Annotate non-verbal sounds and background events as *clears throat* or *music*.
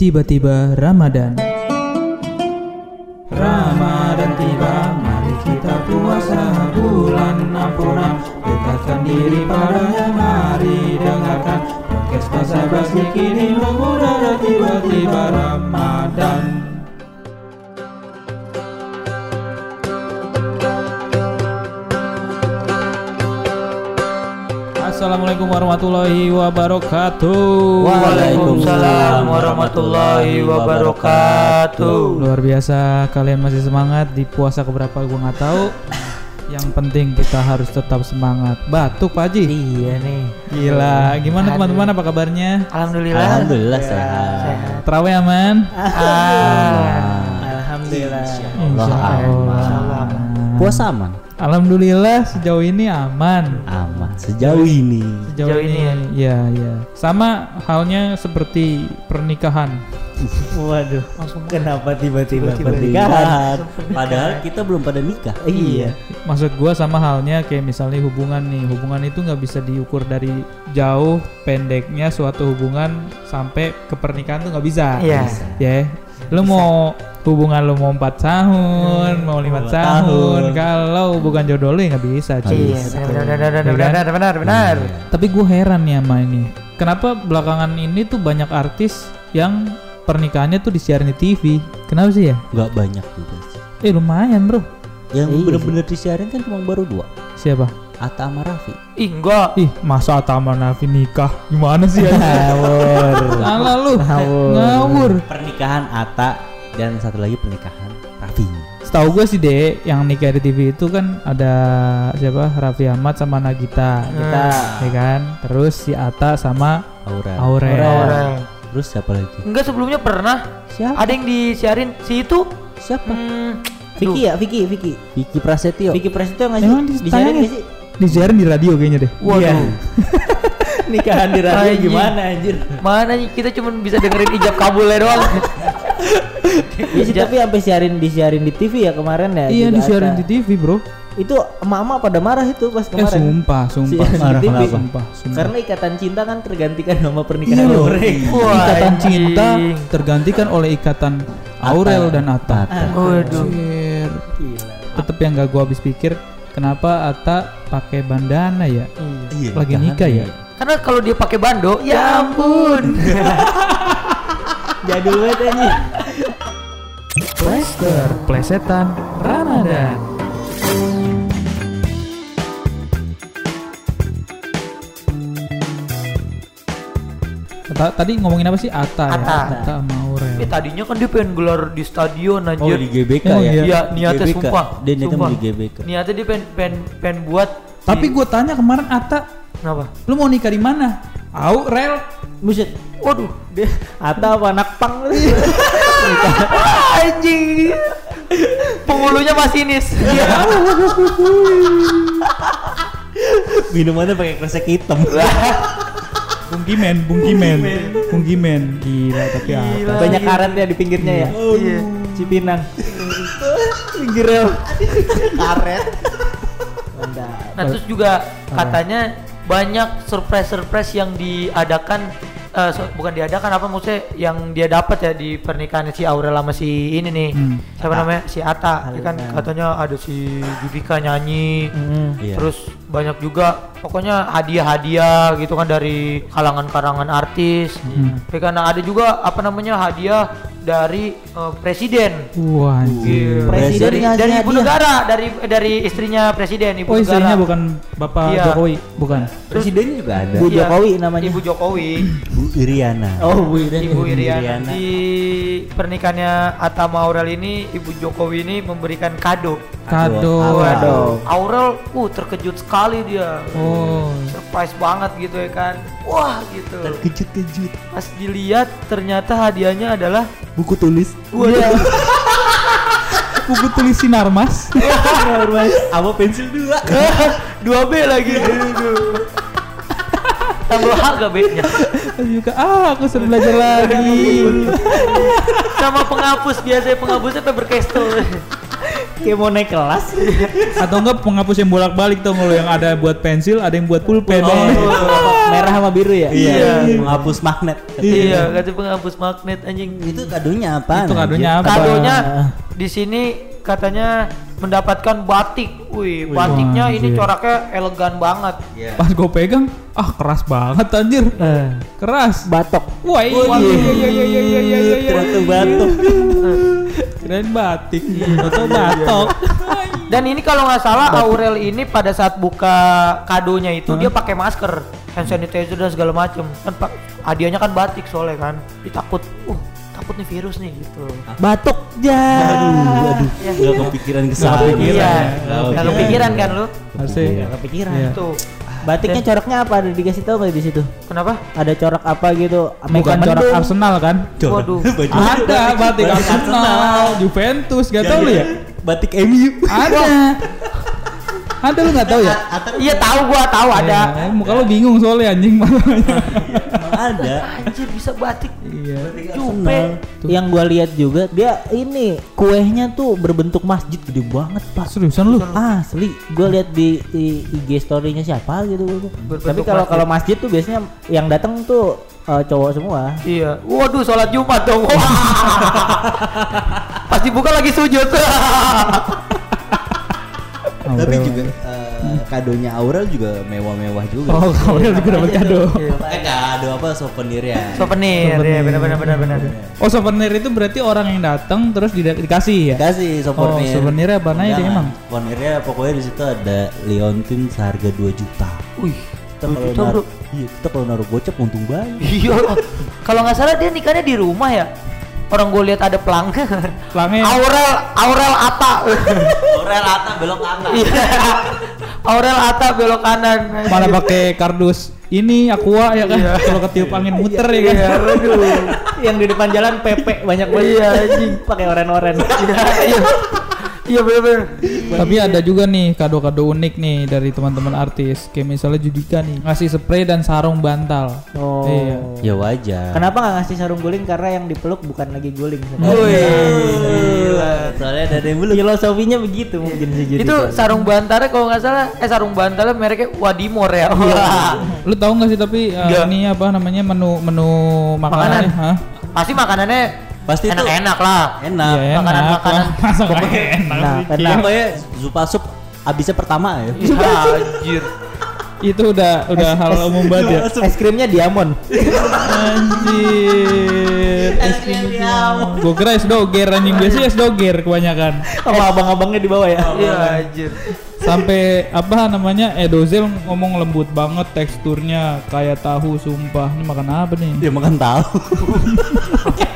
Tiba-tiba Ramadan. Ramadan tiba, mari kita puasa bulan ampunan. Dekatkan diri padanya, mari dengarkan podcast bahasa basi kini mengudara tiba-tiba Ramadan. Assalamualaikum warahmatullahi wabarakatuh. Waalaikumsalam warahmatullahi wabarakatuh. Luar biasa kalian masih semangat di puasa keberapa gue nggak tahu. Yang penting kita harus tetap semangat. Batuk Pak Haji. Iya nih. Gila, gimana teman-teman apa kabarnya? Alhamdulillah. Alhamdulillah Ya, sehat. Terawih aman? Ah, Alhamdulillah. Allah Insya aman. Allah. Puasa aman? Alhamdulillah sejauh ini aman. Aman. Sejauh ini. Sejauh, Sejauh ini, ini ya ya. Sama halnya seperti pernikahan. Waduh, kenapa tiba-tiba Tiba-tiba pernikahan? Padahal kita belum pada nikah. Iya. Maksud gua sama halnya kayak misalnya hubungan nih, hubungan itu nggak bisa diukur dari jauh pendeknya suatu hubungan sampai ke pernikahan tuh nggak bisa. Iya. Ya, lu mau hubungan lu mau empat tahun, mau lima tahun, tahun. kalau bukan jodoh lu ya nggak bisa. cuy. Iya, benar benar benar Ya kan? benar benar benar. Tapi gue heran nih sama ini. Kenapa belakangan ini tuh banyak artis yang pernikahannya tuh disiarin di TV? Kenapa sih ya? Gak banyak juga sih. Eh lumayan bro. Yang Iya bener-bener disiarin kan cuma baru dua. Siapa? Atta sama Raffi. Ih, enggak. Ih, masa Tama Nafi nikah? Gimana sih ya? Ngawur. Salah lu. Ngawur. Ngawur. Pernikahan Atta dan satu lagi pernikahan Raffi. Setahu gue sih deh, yang nikah di TV itu kan ada siapa? Raffi Ahmad sama Nagita. Kita Ya kan? Terus si Ata sama Aura. Aurel. Orang. Terus siapa lagi? Enggak sebelumnya pernah Siapa? ada yang disiarin si itu. Siapa? Hmm, Vicky ya, Vicky, Vicky. Vicky Prasetyo. Vicky Prasetyo nggak sih? Emang Disiarin nggak sih? Disiarin di radio kayaknya deh. Waduh. Iya. *laughs* Nikahan di radio gimana anjir? Mana nih kita cuma bisa dengerin ijab kabulnya doang. *laughs* Iya sih, tapi sampai siarin disiarin di TV ya kemarin ya. Iya disiarin ada. di TV bro. Itu emak-emak pada marah itu pas Eh kemarin. sumpah, sumpah. Siaran di Marah TV. Sumpah, sumpah. Karena ikatan cinta kan tergantikan sama Iya pernikahan loh. mereka. Wah, ikatan anjing. cinta tergantikan oleh ikatan Aurel dan Atta. Atta. Waduh. Anjir. Gila. Tetep yang gak gua habis pikir kenapa Atta pakai bandana ya? Iya, Lagi nikahan nikah ya? Karena kalau dia pakai bando, ya ampun. *laughs* Jadul banget anjir. Plaster, plesetan, Ramadan. Ta- Tadi ngomongin apa sih Atta, Atta. ya? Atta sama Aurel. Eh tadinya kan dia pengen gelar di stadion Oh anjir. di GBK Oh, ya? iya. Niatnya GBK. sumpah. Dia niatnya sumpah. mau di GBK. Niatnya dia pengen pengen, pengen buat Tapi si- gue tanya kemarin Atta, kenapa? lu mau nikah di mana? Aurel. Buset. Waduh, Dia Ata apa anak pang lu? *laughs* anjing. Penghulunya masinis. Iya. Minumannya pakai kresek hitam. Bungkimen, Bungkimen, Bungkimen. Gila tapi Gila. Atta. Banyak karet ya di pinggirnya ya. Iya. Cipinang. Pinggir rel. Karet. Nah, terus juga katanya banyak surprise-surprise yang diadakan eh, so- bukan diadakan apa maksudnya yang dia dapat ya di pernikahan si Aurel sama si ini nih. Hmm. Siapa namanya? Si Ata. Ya kan Alina. katanya ada si Judika nyanyi. Hmm. Iya. Terus banyak juga pokoknya hadiah-hadiah gitu kan dari kalangan-kalangan artis. Hmm. Kan nah, ada juga apa namanya hadiah dari eh, presiden. Wah anjir. Presiden dari, dari ibu hadiah. negara, dari dari istrinya presiden, ibu Oh istrinya negara. bukan Bapak Iya. Jokowi, bukan. Presidennya juga ada. Bu Iya, Jokowi namanya. Ibu Jokowi. *clears throat* Bu Iriana. Oh, Bu Iriana. Ibu Iriana. Iriana. Di pernikahannya Atta sama Aurel ini, Ibu Jokowi ini memberikan kado. Kado. Kado. Aurel, uh terkejut sekali dia. Oh. Surprise banget gitu ya kan. Wah gitu. Terkejut-kejut. Pas dilihat ternyata hadiahnya adalah Buku tulis. Waduh. *laughs* Buku tulis sinar mas. Sama pensil dua. *laughs* 2B lagi. Tambah H gak B-nya? juga ah aku suruh belajar lagi. Sama penghapus biasanya penghapusnya paper castle kayak mau naik kelas. *laughs* Atau enggak penghapus yang bolak-balik tuh kalau yang ada buat pensil ada yang buat pulpen. Oh, iya. merah sama biru ya? Iya. iya. Penghapus magnet. Iya kata penghapus magnet anjing. Itu kadonya apa itu kadonya apa? Kadonya di sini katanya mendapatkan batik. Wih, batiknya ini coraknya elegan banget. Iya. Pas gue pegang, ah keras banget anjir. Eh. Keras. Batok. Wah, iya. Iya iya iya iya iya iya. Ternyata batok. Keren batik. Atau batok. Dan ini kalau nggak salah Aurel ini pada saat buka kadonya itu dia pakai masker, hand sanitizer dan segala macem. Kan pak hadiahnya kan batik soalnya kan. Dia takut, uh takut nih virus nih gitu. Batok ja. Aduh, aduh. Ya. Gak kepikiran ke sana. kepikiran Iya, ya. nggak kepikiran kan lu? Harusnya. Gak kepikiran. Iya. Tuh. Batiknya coraknya apa? Ada dikasih tahu nggak di situ? Kenapa? Ada corak apa gitu? Bukan corak. Arsenal kan? Waduh. Baju Ada batik Arsenal, Juventus, gak tau lu ya? Batik MU. Ada. Ada lu gak tau ya? Iya tahu gua tahu ada. Ya, muka lu bingung soalnya anjing *laughs* makanya. Emang ada. Anjir bisa batik. Iya. Jupe. Yang gua lihat juga dia ini kuehnya tuh berbentuk masjid gede banget pak. Seriusan lu? Asli, gue lihat di, di IG story-nya siapa gitu. gua. Berbentuk Tapi kalau kalau masjid tuh biasanya yang datang tuh eh, cowok semua. Iya. Waduh, sholat Jumat dong. *laughs* Pasti buka lagi sujud. *laughs* Tapi juga eh, kadonya Aurel juga mewah-mewah juga. Oh, *laughs* kamu juga dapat kado. *laughs* Eh kado apa souvenirnya? Souvenir, ya benar benar benar benar. Oh, souvenir itu berarti orang yang datang terus di- dikasih ya? Kasih Oh, souvenir. souvenirnya apa aja Undangan. emang? Souvenirnya pokoknya di situ ada Leontin seharga 2 juta. Wih, Kita kalau naruh, iya, kita kalau naruh gocap untung banyak. Iya. *laughs* Kalau nggak salah dia nikahnya di rumah ya. Orang gue lihat ada pelanggan. Pelangnya Aurel, Aurel Ata. Aurel Atta belok kanan. Iya. Aurel Ata belok kanan. mana pakai kardus ini aqua ya kan? Iya. Kalau ketiup angin muter ya kan? Iya, aduh. yang di depan jalan Pepe banyak banget. Iya, anjing. Pakai oren-oren. Iya, iya. Iya benar-benar. Tapi ada juga nih kado-kado unik nih dari teman-teman artis. Kayak misalnya Judika nih ngasih spray dan sarung bantal. Oh. Iya. Ya wajar. Kenapa nggak ngasih sarung guling? Karena yang dipeluk bukan lagi guling. Wih. Soalnya ada yang belum. Filosofinya begitu mungkin sih Judika. Itu sarung bantalnya kalau nggak salah, eh sarung bantalnya mereknya Wadimor ya. Wah. *laughs* Lu tahu nggak sih tapi uh, ini apa namanya menu menu makanannya? Hah? Pasti makanannya Pasti itu enak-enak lah. enak. Iya, enak. makanan-makanan. Masa nggak enak? Nah, sih? karena- Pokoknya Zupa Sup abisnya pertama ya. *laughs* Iya, anjir. Itu udah udah hal umum banget ya. es krimnya diamond. Anjir. Es krim Gue kira es doger anjing biasanya es doger kebanyakan. Sama abang-abangnya di bawah ya. Iya, anjir. Sampai apa namanya Edozel ngomong lembut banget teksturnya kayak tahu sumpah. Ini makan apa nih? Dia makan tahu. *laughs*